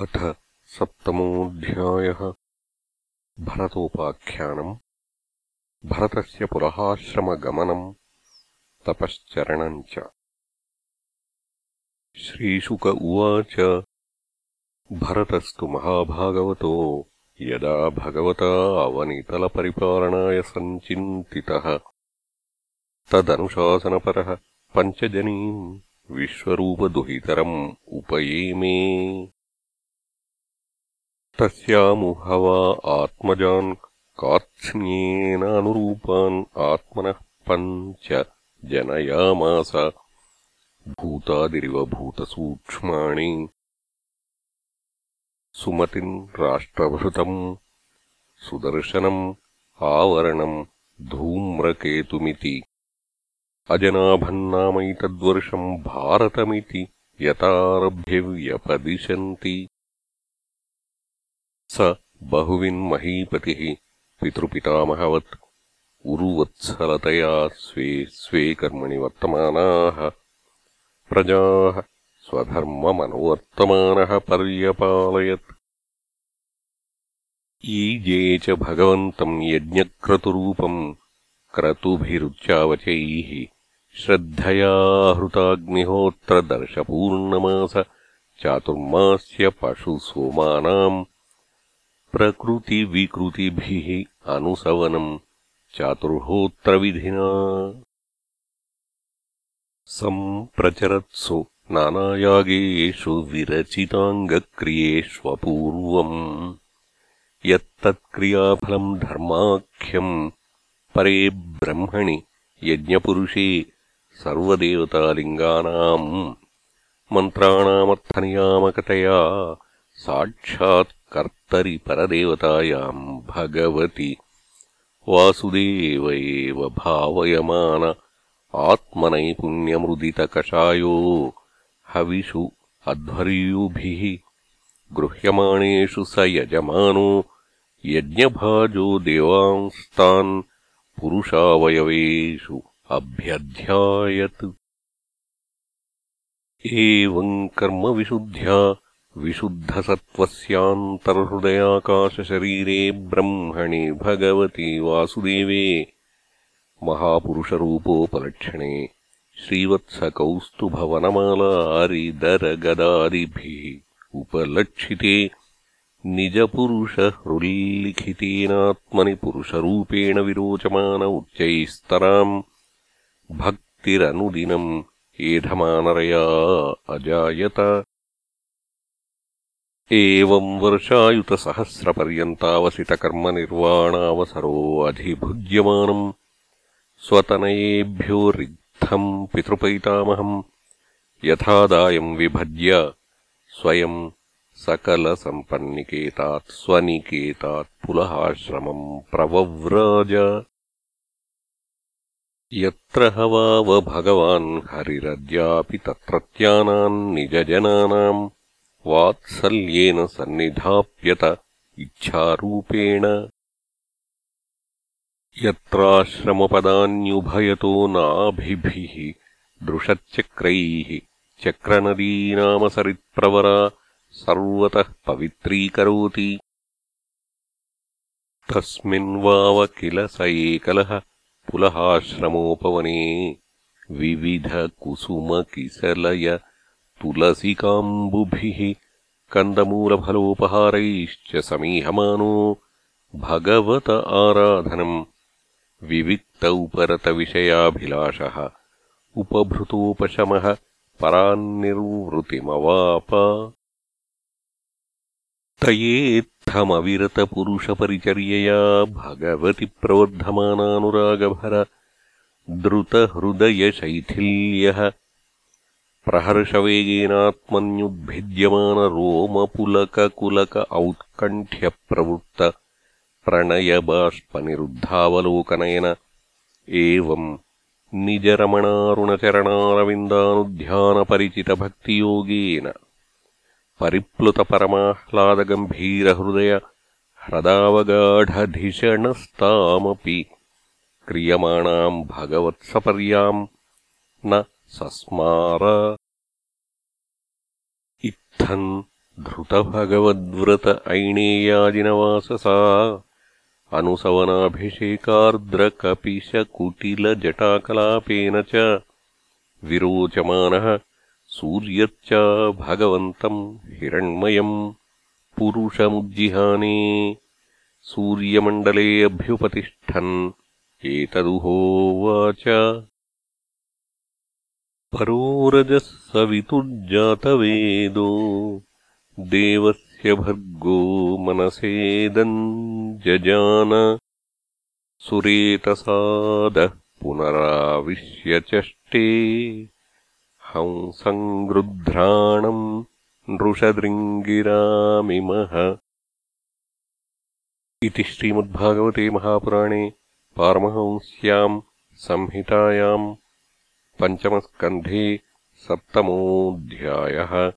अथ सप्तमोऽध्यायः। भरतोपाख्यानम्। भरतस्य पुरहाश्रमगमनम् तपश्चरणम् च। श्रीशुक उवाच। भरतस्तु महाभागवतो। यदा भगवता अवनितलपरिपालनाय सञ्चिन्तितः। तदनुशासनपरः पञ्चजनीम् विश्वरूपदुहितरम् उपयेमे तस्यामुहवा आत्मजान् कार्त्स्न्येनानुरूपान् आत्मनः पञ्च जनयामास। भूतादिरिव भूतसूक्ष्माणि। सुमतिम् राष्ट्रभृतम् सुदर्शनम् आवरणम् धूम्रकेतुमिति। अजनाभन्नामैतद्वर्षम् भारतमिति यतारभ्यव्यपदिशन्ति स बहुविन्महीपतिः पितृपितामहवत् उरुवत्सलतया स्वे स्वे कर्मणि वर्तमानाः। प्रजाः स्वधर्ममनुवर्तमानः पर्यपालयत्। ईजे च भगवन्तम् यज्ञक्रतुरूपम् क्रतुभिरुच्चावचैः श्रद्धया हृताग्निहोत्रदर्शपूर्णमास चातुर्मास्य पशुसोमानाम् प्रकृतिविकृतिभिः अनुसवनम् चातुर्होत्रविधिना। सम्प्रचरत्सु नानायागेषु विरचिताङ्गक्रियेष्वपूर्वम् यत्तत्क्रियाफलम् धर्माख्यम्। परे ब्रह्मणि यज्ञपुरुषे सर्वदेवतालिङ्गानाम्। मन्त्राणामर्थनियामकतया साक्षात् कर्तरि परदेवतायाम् भगवति। वासुदेव एव भावयमान आत्मनैपुण्यमृदितकषायो हविषु अध्वर्युभिः। गृह्यमाणेषु स यजमानो यज्ञभाजो देवांस्तान् पुरुषावयवेषु अभ्यध्यायत्। एवम् कर्मविशुद्ध्या विशुद्धसत्त्वस्यान्तर्हृदयाकाशशरीरे ब्रह्मणि भगवति वासुदेवे महापुरुषरूपोपलक्षणे श्रीवत्सकौस्तुभवनमालारिदरगदादिभिः उपलक्षिते निजपुरुषहृल्लिखितेनात्मनि पुरुषरूपेण विरोचमान उच्चैस्तराम् भक्तिरनुदिनम् एधमानरया अजायत एवम् वर्षायुतसहस्रपर्यन्तावसितकर्मनिर्वाणावसरोऽधिभुज्यमानम् स्वतनयेभ्यो रिक्थम् पितृपैतामहम् यथादायम् विभज्य स्वयम् सकलसम्पन्निकेतात् स्वनिकेतात् पुलहाश्रमम् प्रवव्राज। यत्र ह वाव भगवान् हरिरद्यापि तत्रत्यानाम् निजजनानाम् वात्सल्येन सन्निधाप्यत इच्छारूपेण। यत्राश्रमपदान्युभयतो नाभिभिः दृशच्चक्रैः चक्रनदीनामसरित्प्रवरा सर्वतः पवित्रीकरोति। तस्मिन्वाव किल स एकलः पुलहाश्रमोपवने। विविधकुसुमकिसलय तुलसिकाम्बुभिः कन्दमूलफलोपहारैश्च समीहमानो भगवत आराधनम् विविक्त उपरतविषयाभिलाषः उपभृतोपशमः परान्निर्वृतिमवाप। तयेत्थमविरतपुरुषपरिचर्यया भगवति प्रवर्धमानानुरागभर। द्रुतहृदयशैथिल्यः प्रहर्षवेगेनात्मन्युद्भिद्यमानरोमपुलककुलक औत्कण्ठ्यप्रवृत्त प्रणयबाष्पनिरुद्धावलोकनयन एवम् निजरमणारुणचरणारविन्दानुध्यानपरिचितभक्तियोगेन परिप्लुतपरमाह्लादगम्भीरहृदय ह्रदावगाढधिषणस्तामपि क्रियमाणाम् भगवत्सपर्याम् न सस्मार। इत्थम् धृतभगवद्व्रत ऐणेयाजिनवाससा। अनुसवनाभिषेकार्द्रकपिशकुटिलजटाकलापेन च विरोचमानः सूर्यच्च भगवन्तम् हिरण्मयम् पुरुषमुज्जिहाने। सूर्यमण्डले अभ्युपतिष्ठन् एतदुहोवाच परोरजः सवितुर्जातवेदो देवस्य भर्गो मनसेदम् जजान सुरेतसादः पुनराविश्यचष्टे हंसम् गृध्राणम् नृषदृङ्गिरामिमः इति श्रीमद्भागवते महापुराणे पारमहंस्याम् संहितायाम् पञ्चमस्कन्धे सप्तमोऽध्यायः।